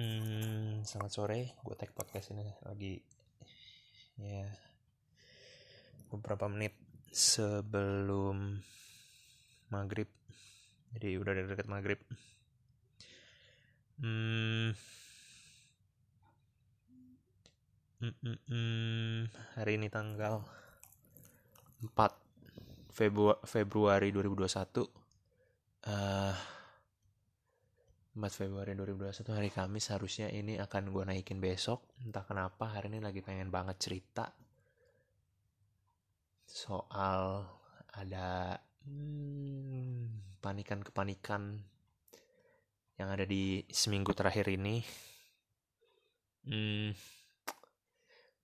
Hmm, selamat sore, gue tag podcast ini lagi ya beberapa menit sebelum maghrib, jadi udah deket maghrib. Hmm, hmm, hmm, hmm, hari ini tanggal 4 Februari, Februari 2021. Uh, 4 Februari 2021 hari Kamis harusnya ini akan gue naikin besok. Entah kenapa hari ini lagi pengen banget cerita soal ada hmm, panikan-kepanikan yang ada di seminggu terakhir ini. Hmm,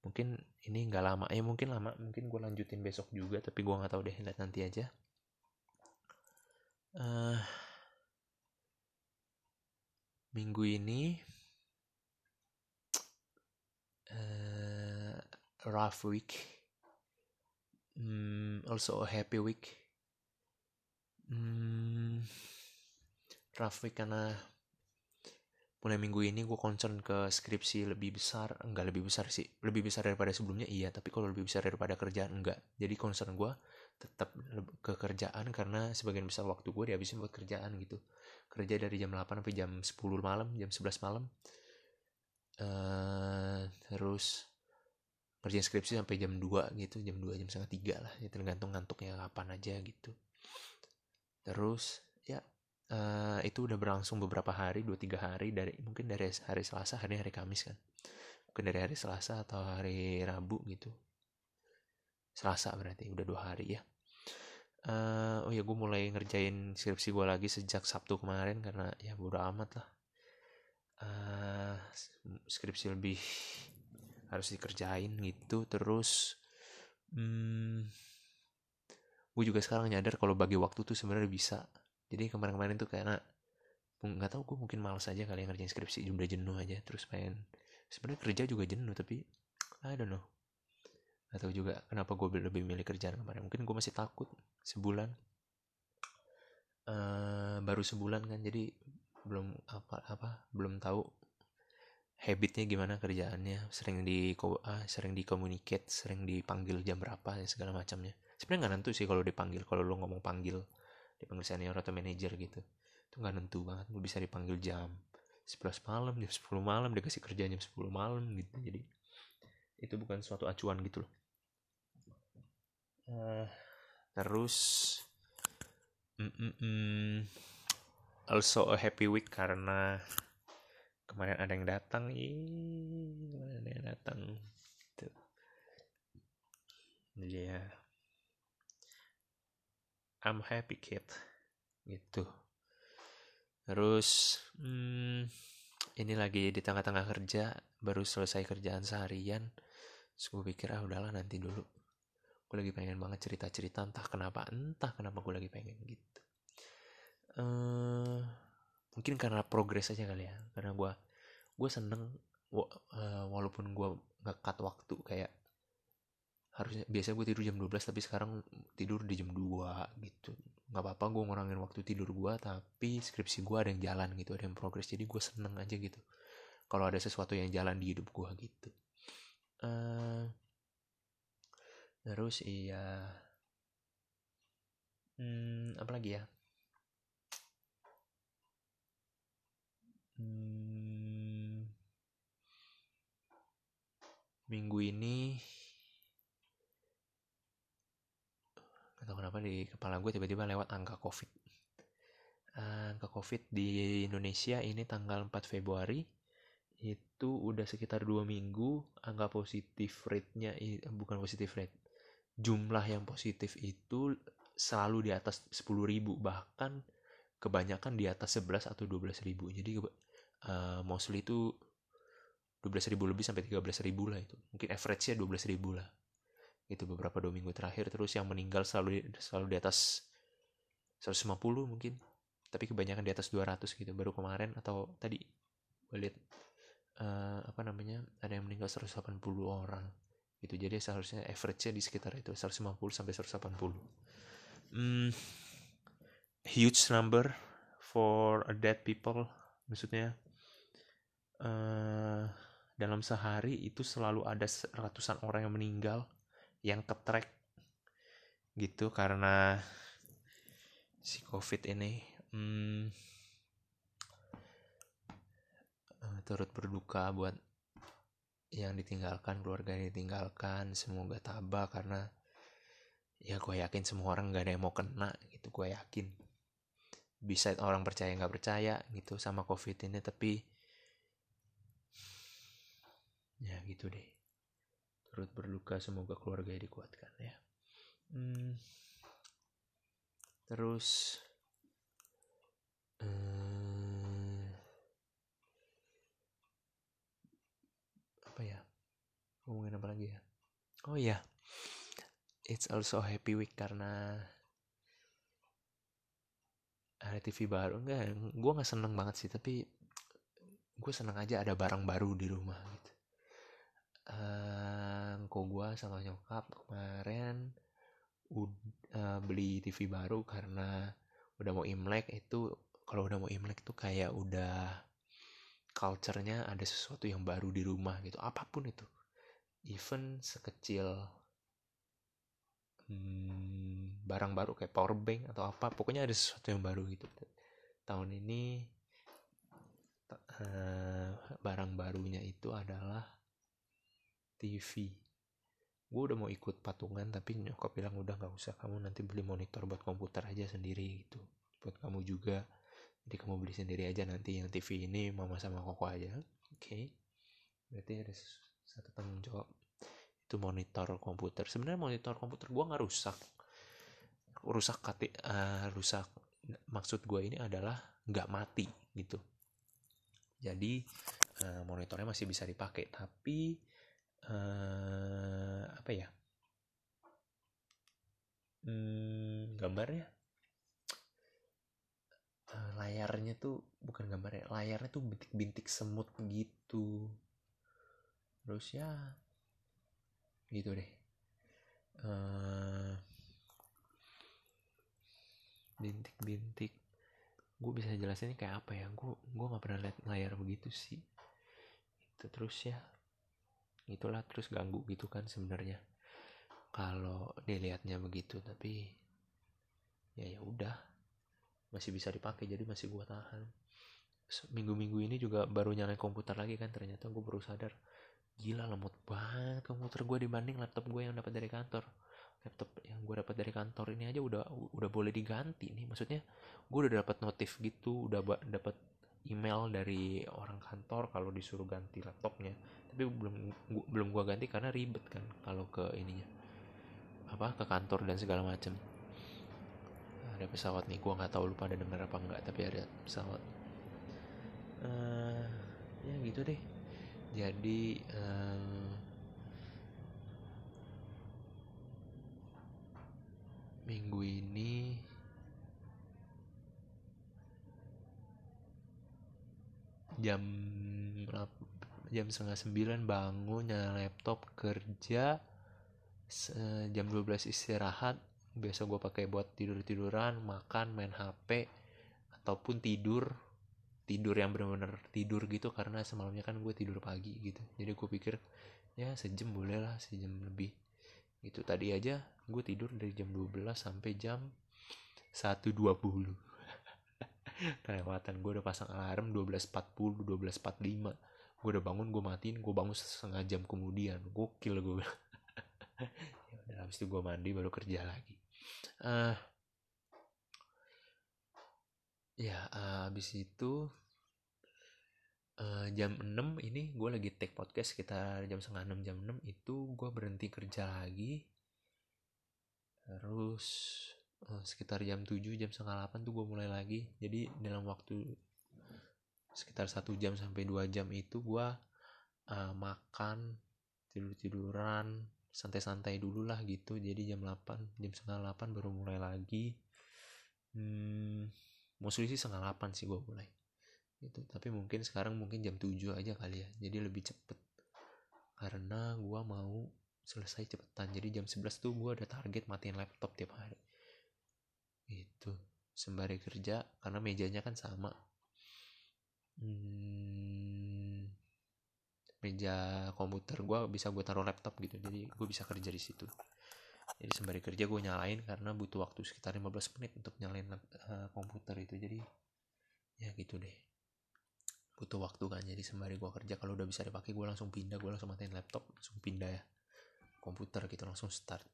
mungkin ini nggak lama. Ya mungkin lama mungkin gue lanjutin besok juga tapi gue nggak tahu deh lihat nanti aja. Uh, minggu ini uh, rough week. Um, also a happy week. Um, rough week karena mulai minggu ini gue concern ke skripsi lebih besar. Enggak lebih besar sih. Lebih besar daripada sebelumnya iya. Tapi kalau lebih besar daripada kerjaan enggak. Jadi concern gue tetap ke kerjaan karena sebagian besar waktu gue dihabisin buat kerjaan gitu. Kerja dari jam 8 sampai jam 10 malam jam 11 malam. Uh, terus kerja skripsi sampai jam 2 gitu jam 2 jam setengah tiga lah. Ya tergantung ngantuknya kapan aja gitu. Terus ya uh, itu udah berlangsung beberapa hari dua tiga hari dari mungkin dari hari Selasa hari hari Kamis kan. Mungkin dari hari Selasa atau hari Rabu gitu Selasa berarti udah dua hari ya. Uh, oh ya gue mulai ngerjain skripsi gue lagi sejak Sabtu kemarin karena ya bodo amat lah. Uh, skripsi lebih harus dikerjain gitu terus hmm, gue juga sekarang nyadar kalau bagi waktu tuh sebenarnya bisa. Jadi kemarin-kemarin tuh karena nggak tahu gue mungkin males aja kali ngerjain skripsi udah jenuh aja terus pengen sebenarnya kerja juga jenuh tapi I don't know atau juga kenapa gue lebih milih kerjaan kemarin. Mungkin gue masih takut sebulan. Uh, baru sebulan kan jadi belum apa apa belum tahu habitnya gimana kerjaannya. Sering di uh, sering di communicate sering dipanggil jam berapa ya segala macamnya. Sebenarnya nggak nentu sih kalau dipanggil kalau lo ngomong panggil dipanggil senior atau manager gitu. Itu nggak nentu banget lo bisa dipanggil jam 11 malam jam 10 malam dikasih kerja jam 10 malam gitu. Jadi itu bukan suatu acuan gitu loh. Uh, terus mm, mm, mm, also a happy week karena kemarin ada yang datang. Ih kemarin ada yang datang. Tuh. Jadi ya I'm happy kid. Gitu. Terus hmm, ini lagi di tengah-tengah kerja baru selesai kerjaan seharian terus gue pikir ah udahlah nanti dulu. Gue lagi pengen banget cerita-cerita entah kenapa entah kenapa gue lagi pengen gitu. Uh, mungkin karena progres aja kali ya. Karena gue gue seneng uh, walaupun gue nggak cut waktu kayak harusnya biasa gue tidur jam 12 tapi sekarang tidur di jam 2 gitu. Nggak apa-apa gue ngurangin waktu tidur gue tapi skripsi gue ada yang jalan gitu ada yang progres. Jadi gue seneng aja gitu. Kalau ada sesuatu yang jalan di hidup gue gitu uh, terus iya. Hmm, apa lagi ya? Hmm, minggu ini atau kenapa di kepala gue tiba-tiba lewat angka covid. Angka covid di Indonesia ini tanggal 4 Februari itu udah sekitar dua minggu angka positif rate-nya bukan positif rate jumlah yang positif itu selalu di atas 10.000 bahkan kebanyakan di atas 11 atau 12.000 jadi uh, mostly itu 12.000 lebih sampai 13.000 lah itu. Mungkin average-nya 12.000 lah. Itu beberapa dua minggu terakhir. Terus yang meninggal selalu selalu di atas 150 mungkin. Tapi kebanyakan di atas 200 gitu. Baru kemarin atau tadi gue lihat uh, apa namanya ada yang meninggal 180 orang. Gitu. Jadi seharusnya average-nya di sekitar itu 150 sampai 180 hmm, huge number for a dead people maksudnya uh, dalam sehari itu selalu ada ratusan orang yang meninggal yang ketrek. Gitu karena si covid ini hmm, uh, turut berduka buat yang ditinggalkan keluarga yang ditinggalkan. Semoga tabah karena ya gue yakin semua orang gak ada yang mau kena gitu gue yakin. Bisa orang percaya nggak percaya gitu sama covid ini tapi ya gitu deh. Turut berduka semoga keluarga dikuatkan ya. Hmm, terus hmm, apa ya? Ngomongin apa lagi ya? Oh ya it's also happy week karena ada TV baru. Enggak gue nggak seneng banget sih tapi gue seneng aja ada barang baru di rumah gitu. Uh, kok gue sama nyokap kemarin uh, beli TV baru karena udah mau imlek itu kalau udah mau imlek tuh kayak udah culture-nya ada sesuatu yang baru di rumah gitu. Apa pun itu. Even sekecil hmm, barang baru kayak power bank atau apa pokoknya ada sesuatu yang baru gitu. Tahun ini uh, barang barunya itu adalah TV gue udah mau ikut patungan tapi nyokap bilang udah nggak usah kamu nanti beli monitor buat komputer aja sendiri gitu. Buat kamu juga jadi kamu beli sendiri aja nanti yang TV ini mama sama koko aja. Oke. Okay. berarti ada satu tanggung jawab. Itu monitor komputer. Sebenarnya monitor komputer gue nggak rusak. Rusak kati uh, rusak. Maksud gue ini adalah nggak mati gitu. Jadi uh, monitornya masih bisa dipakai. Tapi uh, apa ya? Hmm, gambarnya layarnya tuh bukan gambarnya layarnya tuh bintik-bintik semut gitu. Terus ya gitu deh. Uh, bintik-bintik. Gue bisa jelasin kayak apa ya? Gue gue nggak pernah lihat layar begitu sih. Itu terus ya itulah terus ganggu gitu kan sebenarnya. Kalau dilihatnya begitu tapi ya ya udah masih bisa dipakai jadi masih gue tahan. Minggu-minggu ini juga baru nyalain komputer lagi kan ternyata gue baru sadar gila lemot banget komputer gue dibanding laptop gue yang dapat dari kantor. Laptop yang gue dapat dari kantor ini aja udah udah boleh diganti nih maksudnya gue udah dapat notif gitu udah dapat email dari orang kantor kalau disuruh ganti laptopnya tapi belum gua, belum gue ganti karena ribet kan kalau ke ininya apa ke kantor dan segala macem ada pesawat nih gue nggak tahu lupa ada dengar apa enggak tapi ada pesawat. Uh, ya gitu deh. Jadi um, minggu ini jam jam setengah sembilan bangun nyala laptop kerja jam 12 istirahat biasa gue pakai buat tidur tiduran makan main hp ataupun tidur. Tidur yang benar-benar tidur gitu karena semalamnya kan gue tidur pagi gitu. Jadi gue pikir ya sejam boleh lah sejam lebih. Itu tadi aja gue tidur dari jam 12 sampai jam 1.20 kelewatan gue udah pasang alarm 12.40 12.45 gue udah bangun gue matiin gue bangun setengah jam kemudian. Gokil gue ya udah habis itu gue mandi baru kerja lagi uh, ya uh, habis itu uh, jam 6 ini gue lagi take podcast sekitar jam setengah 6 jam 6 itu gue berhenti kerja lagi. Terus uh, sekitar jam 7 jam setengah 8 tuh gue mulai lagi. Jadi dalam waktu sekitar satu jam sampai dua jam itu gue uh, makan tidur tiduran santai-santai dulu lah gitu. Jadi jam 8 jam setengah 8 baru mulai lagi. Hmm, mostly sih setengah 8 sih gue mulai. Gitu. Tapi mungkin sekarang mungkin jam 7 aja kali ya. Jadi lebih cepet. Karena gue mau selesai cepetan. Jadi jam 11 tuh gue ada target matiin laptop tiap hari. Itu sembari kerja karena mejanya kan sama. Hmm, meja komputer gue bisa gue taruh laptop gitu. Jadi gue bisa kerja di situ. Jadi sembari kerja gue nyalain karena butuh waktu sekitar 15 menit untuk nyalain uh, komputer itu. Jadi ya gitu deh. Butuh waktu kan. Jadi sembari gue kerja kalau udah bisa dipakai gue langsung pindah. Gue langsung matiin laptop langsung pindah ya. Komputer gitu langsung start.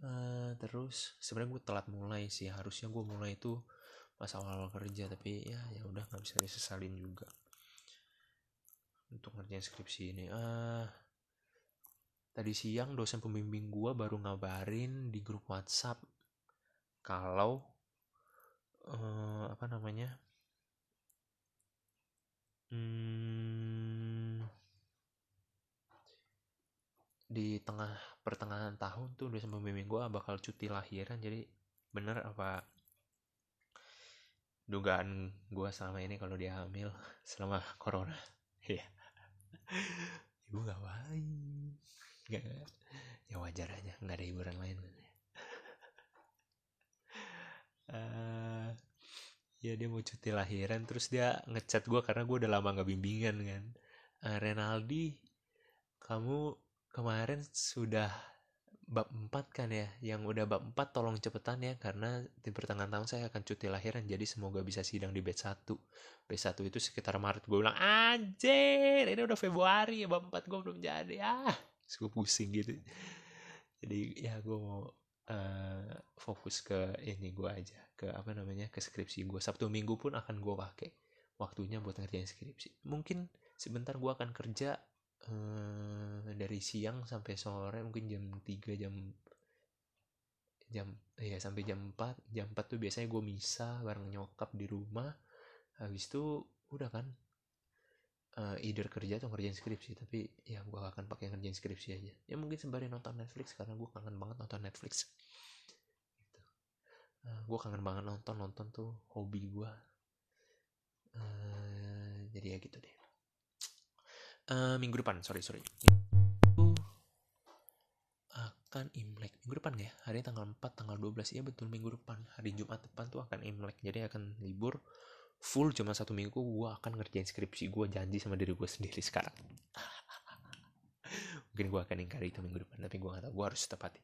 Uh, terus sebenarnya gue telat mulai sih. Harusnya gue mulai itu pas awal, -awal kerja tapi ya ya udah nggak bisa disesalin juga untuk ngerjain skripsi ini. Ah tadi siang dosen pembimbing gua baru ngabarin di grup WhatsApp kalau uh, apa namanya hmm, di tengah pertengahan tahun tuh dosen pembimbing gua bakal cuti lahiran. Jadi bener apa dugaan gua selama ini kalau dia hamil selama corona? Ya yeah ibu nggak main nggak ya wajar aja nggak ada hiburan lain. Uh, ya dia mau cuti lahiran terus dia ngechat gue karena gue udah lama nggak bimbingan kan. Uh, Renaldi kamu kemarin sudah bab 4 kan ya yang udah bab 4 tolong cepetan ya karena di pertengahan tahun saya akan cuti lahiran jadi semoga bisa sidang di batch 1 batch 1 itu sekitar Maret gue bilang anjir ini udah Februari ya bab 4 gue belum jadi. Ah gue pusing gitu. Jadi ya gue mau uh, fokus ke ini gue aja ke apa namanya ke skripsi gue Sabtu Minggu pun akan gue pakai waktunya buat ngerjain skripsi. Mungkin sebentar gue akan kerja uh, dari siang sampai sore mungkin jam 3 jam jam ya sampai jam 4 jam 4 tuh biasanya gue misa bareng nyokap di rumah. Habis itu udah kan uh, either kerja atau ngerjain skripsi tapi ya gue akan pakai ngerjain skripsi aja. Ya mungkin sembari nonton Netflix karena gue kangen banget nonton Netflix. Gitu. uh, gue kangen banget nonton nonton tuh hobi gue uh, jadi ya gitu deh. Uh, minggu depan sorry sorry akan imlek minggu depan ya? Hari tanggal 4 tanggal 12 ya betul minggu depan. Hari Jumat depan tuh akan imlek. Jadi akan libur full cuma satu minggu. Gue akan ngerjain skripsi gue janji sama diri gue sendiri sekarang. Mungkin gue akan ingkari itu minggu depan tapi gue gak tau gue harus tepati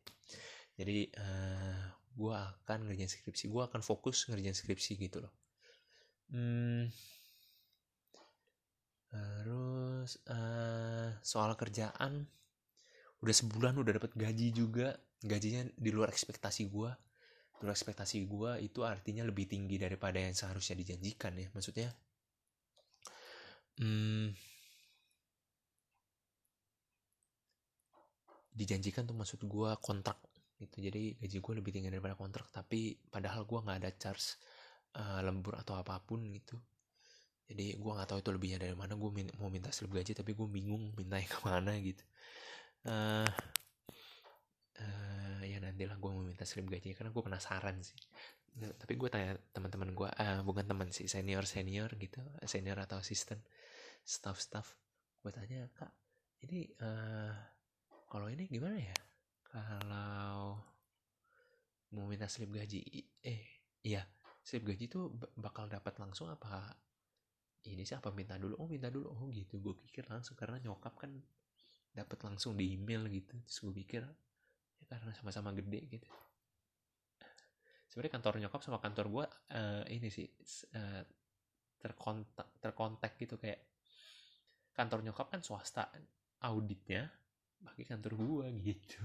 jadi uh, eh, gue akan ngerjain skripsi. Gue akan fokus ngerjain skripsi gitu loh. Hmm, terus uh, soal kerjaan udah sebulan udah dapat gaji juga. Gajinya di luar ekspektasi gue di luar ekspektasi gue itu artinya lebih tinggi daripada yang seharusnya dijanjikan ya. Maksudnya hmm, dijanjikan tuh maksud gue kontrak gitu. Jadi gaji gue lebih tinggi daripada kontrak tapi padahal gue nggak ada charge uh, lembur atau apa pun gitu. Jadi gue nggak tahu itu lebihnya dari mana. Gue min mau minta slip gaji tapi gue bingung minta yang ke mana gitu uh, ya nantilah gue mau minta slip gaji karena gue penasaran sih. Tapi gue tanya teman-teman gue uh, bukan teman sih senior senior gitu senior atau asisten staff staff gue tanya kak ini uh, kalau ini gimana ya? Kalau mau minta slip gaji eh iya slip gaji tuh bakal dapat langsung apa ini siapa minta dulu? Oh minta dulu. Oh gitu. Gue pikir langsung karena nyokap kan dapat langsung di email gitu. Terus gue pikir ya karena sama-sama gede gitu. Sebenarnya kantor nyokap sama kantor gue uh, ini sih uh, terkontak terkontak gitu kayak kantor nyokap kan swasta auditnya bagi kantor gue gitu.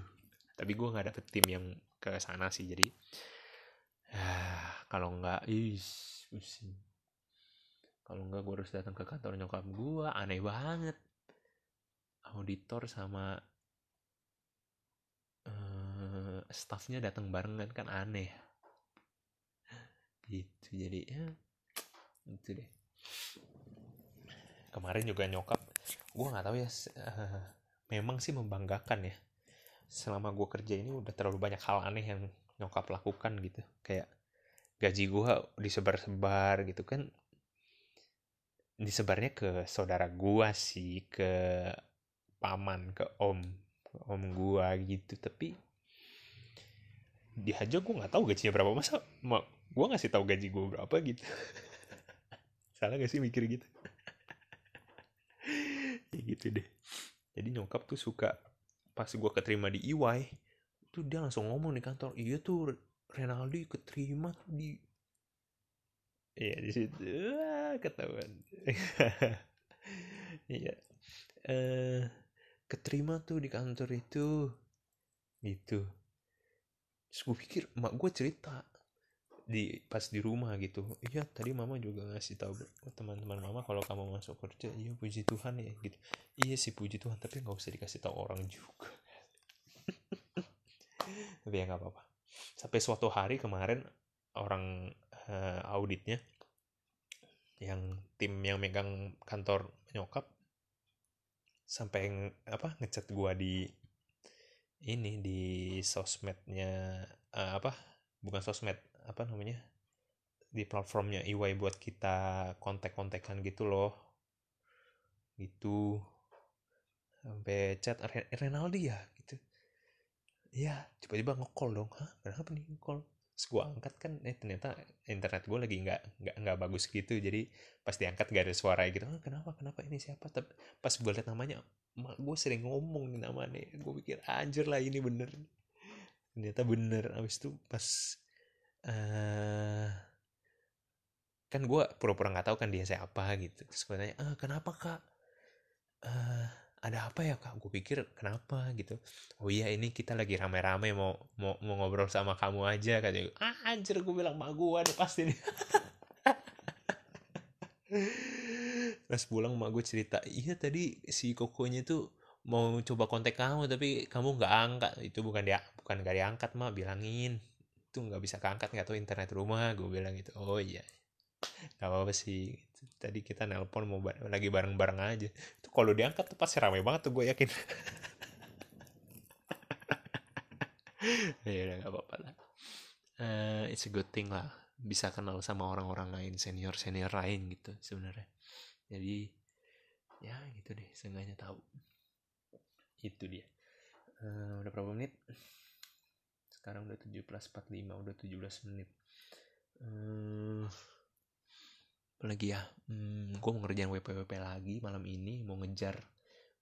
Tapi gue nggak dapet tim yang ke sana sih jadi uh, kalau nggak is pusing. Kalau enggak gue harus datang ke kantor nyokap gue aneh banget auditor sama uh, staffnya datang barengan kan aneh. Gitu jadi ya itu deh. Kemarin juga nyokap gue nggak tahu ya uh, memang sih membanggakan ya. Selama gue kerja ini udah terlalu banyak hal aneh yang nyokap lakukan gitu. Kayak gaji gue disebar-sebar gitu kan. Disebarnya ke saudara gua sih ke paman ke om ke om gua gitu. Tapi di aja gua nggak tahu gajinya berapa. Masa ma, gua ngasih tahu gaji gua berapa gitu? Salah gak sih mikir gitu? Ya gitu deh. Jadi nyokap tuh suka pas gue keterima di EY tuh dia langsung ngomong di kantor iya tuh Renaldi keterima tuh di iya di situ. Wah, ketahuan. Iya. Eh keterima tuh di kantor itu. Gitu. Terus gue pikir mak gue cerita di pas di rumah gitu. Iya tadi mama juga ngasih tahu teman-teman mama kalau kamu masuk kerja. Iya puji Tuhan ya gitu. Iya sih puji Tuhan tapi nggak usah dikasih tahu orang juga. Tapi ya nggak apa-apa. Sampai suatu hari kemarin orang uh, auditnya yang tim yang megang kantor nyokap sampai apa ngechat gua di ini di sosmednya uh, apa bukan sosmed apa namanya di platformnya EY buat kita kontak-kontakan gitu loh. Gitu. Sampai chat Renaldi ya gitu. Ya tiba-tiba ngekol dong. Hah kenapa nih ngekol terus gue angkat kan eh ternyata internet gue lagi nggak nggak nggak bagus gitu. Jadi pas diangkat gak ada suara gitu. Ah, kenapa kenapa ini siapa? Tapi pas gue liat namanya mak gue sering ngomong nih namanya gue pikir anjir lah ini bener. Ternyata bener. Abis itu pas uh, kan gue pura-pura nggak tahu kan dia siapa gitu. Terus gue tanya ah kenapa kak? Uh, ada apa ya kak? Gue pikir kenapa? Gitu. Oh iya ini kita lagi rame-rame mau mau mau ngobrol sama kamu aja katanya. Ah anjir gue bilang mak gue ada pasti nih. Pas pulang mak gue cerita iya tadi si kokonya tuh mau coba kontak kamu tapi kamu nggak angkat. Itu bukan dia bukan gak diangkat mak bilangin itu nggak bisa keangkat nggak tahu internet rumah gue bilang gitu. Oh iya nggak apa apa sih tadi kita nelpon mau bar lagi bareng bareng aja. Itu kalau diangkat tuh pasti ramai banget tuh gue yakin. Ya udah nggak apa-apa lah. Uh, it's a good thing lah bisa kenal sama orang-orang lain senior senior lain gitu sebenarnya. Jadi ya gitu deh seenggaknya tahu. Itu dia. Uh, udah berapa menit? Sekarang udah 17.45 udah 17 menit. Hmm, apa lagi ya? Hmm, gue mau ngerjain WP WP lagi malam ini mau ngejar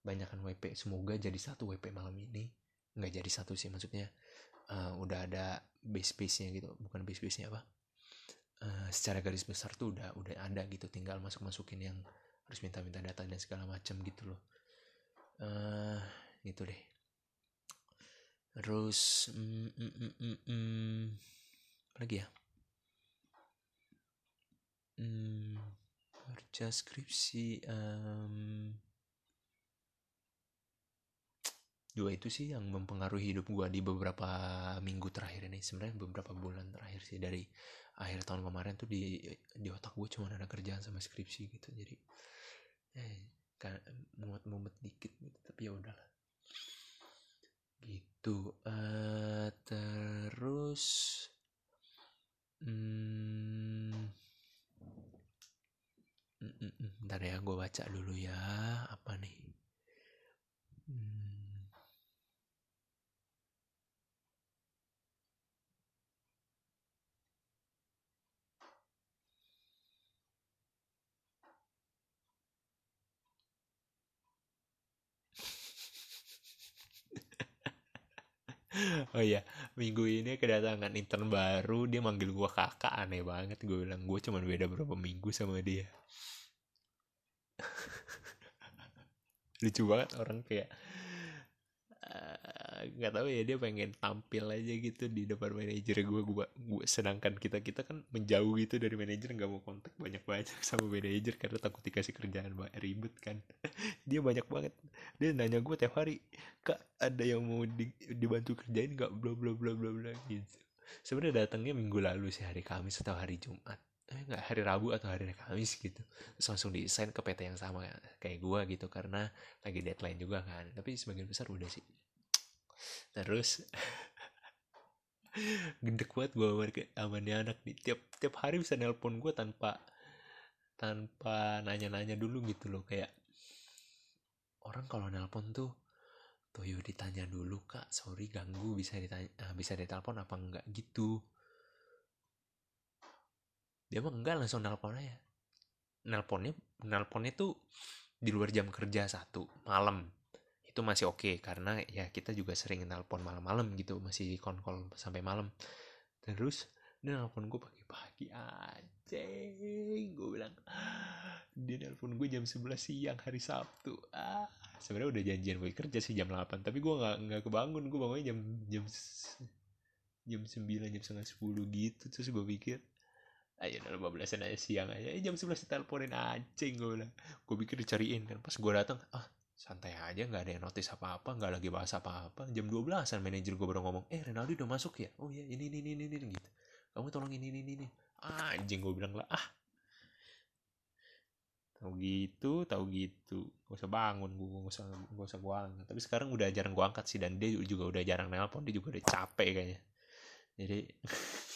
banyakkan WP semoga jadi satu WP malam ini. Nggak jadi satu sih maksudnya uh, udah ada base base nya gitu. Bukan base base nya apa? Uh, secara garis besar tuh udah udah ada gitu. Tinggal masuk masukin yang harus minta minta data dan segala macam gitu loh. Uh, gitu deh. Terus mm, mm, mm, mm, mm, lagi ya hmm, kerja skripsi um, dua itu sih yang mempengaruhi hidup gue di beberapa minggu terakhir ini. Sebenarnya beberapa bulan terakhir sih dari akhir tahun kemarin tuh di di otak gue cuma ada kerjaan sama skripsi gitu. Jadi eh kan mumet-mumet dikit gitu tapi ya udahlah. Gitu uh, terus hmm, ntar ya gue baca dulu ya. Apa nih? Hmm. oh iya minggu ini kedatangan intern baru. Dia manggil gue kakak aneh banget. Gue bilang gue cuma beda berapa minggu sama dia lucu banget. Orang kayak nggak uh, tahu ya dia pengen tampil aja gitu di depan manajer gue gue gue sedangkan kita kita kan menjauh gitu dari manajer nggak mau kontak banyak banyak sama manajer karena takut dikasih kerjaan ribet kan. Dia banyak banget. Dia nanya gue tiap hari kak ada yang mau di, dibantu kerjain nggak? Bla bla bla bla bla gitu. Sebenarnya datangnya minggu lalu sih hari Kamis atau hari Jumat eh nggak hari Rabu atau hari Kamis gitu. Terus langsung desain ke PT yang sama kayak gue gitu karena lagi deadline juga kan. Tapi sebagian besar udah sih. Terus gendek banget gue sama dia anak nih. Tiap tiap hari bisa nelpon gue tanpa tanpa nanya-nanya dulu gitu loh. Kayak orang kalau nelpon tuh tuh yuk ditanya dulu kak. Sorry ganggu. Bisa ditanya uh, bisa ditelepon apa enggak? Gitu dia mah enggak langsung nelpon aja. Nelponnya nelponnya tuh di luar jam kerja satu malam. Itu masih oke okay, karena ya kita juga sering nelpon malam-malam gitu masih konkol sampai malam. Terus dia nelpon gue pagi-pagi aja gue bilang dia nelpon gue jam 11 siang hari Sabtu. Ah sebenarnya udah janjian gue kerja sih jam 8 tapi gue nggak nggak kebangun. Gue bangunnya jam jam jam 9 jam setengah 10 gitu terus gue pikir ayo udah 15 aja siang aja. Eh, jam 11 teleponin anjing gue bilang. Gue pikir dicariin kan. Pas gue datang ah santai aja nggak ada yang notice apa-apa nggak lagi bahas apa-apa. Jam 12an manajer gue baru ngomong eh Renaldi udah masuk ya? Oh iya ini ini ini ini gitu. Kamu tolong ini ini ini. Anjing gue bilang lah ah. Tahu gitu tahu gitu. Gak usah bangun gue gak usah gak usah gue angkat. Tapi sekarang udah jarang gue angkat sih dan dia juga udah jarang nelpon dia juga udah capek kayaknya. Jadi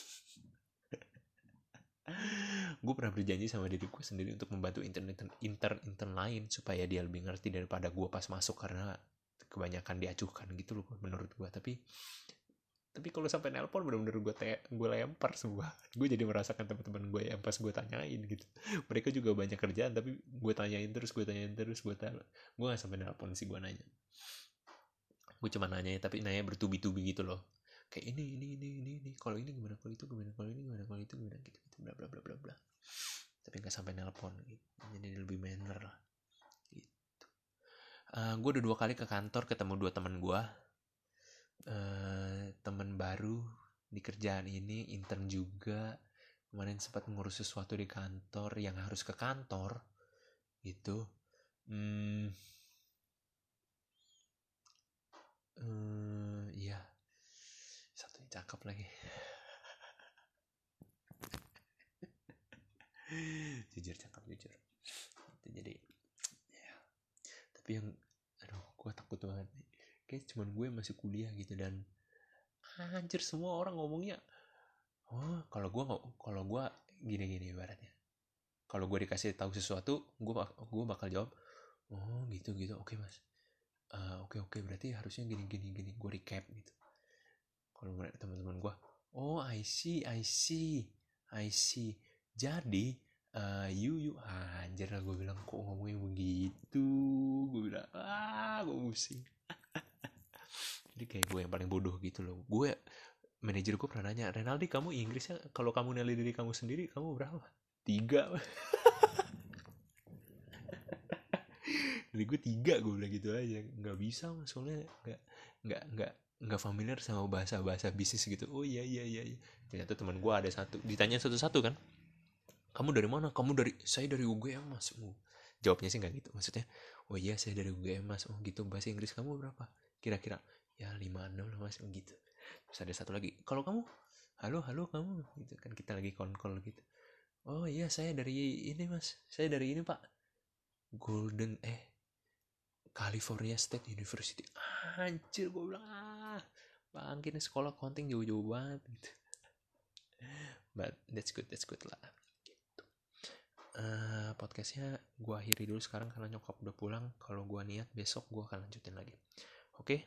gue pernah berjanji sama diri gue sendiri untuk membantu intern intern intern lain supaya dia lebih ngerti daripada gue pas masuk karena kebanyakan diacuhkan gitu loh menurut gue tapi tapi kalau sampai nelpon bener-bener gue gue lempar semua. Gue jadi merasakan teman-teman gue yang pas gue tanyain gitu. Mereka juga banyak kerjaan tapi gue tanyain terus gue tanyain terus gue tanya gue gak sampai nelpon sih gue nanya. Gue cuma nanya tapi nanya bertubi-tubi gitu loh kayak ini ini ini ini ini. Kalau ini gimana? Kalau itu gimana? Kalau ini gimana? Kalau itu gimana? Gitu gitu. Bla bla bla bla bla. Tapi nggak sampai nelpon gitu. Jadi lebih manner lah. Gitu. Uh, eh, gue udah dua kali ke kantor ketemu dua teman gue uh, teman baru di kerjaan ini intern juga. Kemarin sempat ngurus sesuatu di kantor yang harus ke kantor. Gitu. Hmm, satunya cakep lagi. Jujur cakep jujur. Itu jadi ya. Tapi yang aduh gue takut banget nih. Kayak cuman gue masih kuliah gitu dan anjir semua orang ngomongnya oh kalau gue nggak kalau gue gini gini ibaratnya. Kalau gue dikasih tahu sesuatu gue gue bakal jawab oh gitu gitu. Oke mas. Uh, oke oke berarti harusnya gini gini gini. Gue recap gitu kalau teman-teman gue oh I see I see I see. Jadi uh, you you anjir lah gue bilang kok ngomongnya begitu? Gue bilang ah gue pusing. Jadi kayak gue yang paling bodoh gitu loh. Gue manajer gue pernah nanya Renaldi kamu Inggrisnya kalau kamu nilai diri kamu sendiri kamu berapa? Tiga. Jadi gue tiga gue bilang gitu aja. Nggak bisa soalnya nggak nggak nggak nggak familiar sama bahasa bahasa bisnis gitu. Oh iya iya iya, iya. ternyata teman gue ada satu. Ditanya satu-satu kan. Kamu dari mana? Kamu dari saya dari UGM mas. Oh, jawabnya sih nggak gitu. Maksudnya oh iya saya dari UGM mas. Oh gitu. Bahasa Inggris kamu berapa? Kira-kira ya lima enam lah mas. Oh gitu. Terus ada satu lagi kalau kamu? Halo halo kamu. Gitu kan kita lagi konkol gitu. Oh iya saya dari ini mas. Saya dari ini pak. Golden eh California State University. Anjir gue bilang ah bang ini sekolah konting jauh-jauh banget. Gitu but that's good that's good lah. Uh, podcastnya gue akhiri dulu sekarang karena nyokap udah pulang. Kalau gue niat besok gue akan lanjutin lagi. Oke? okay?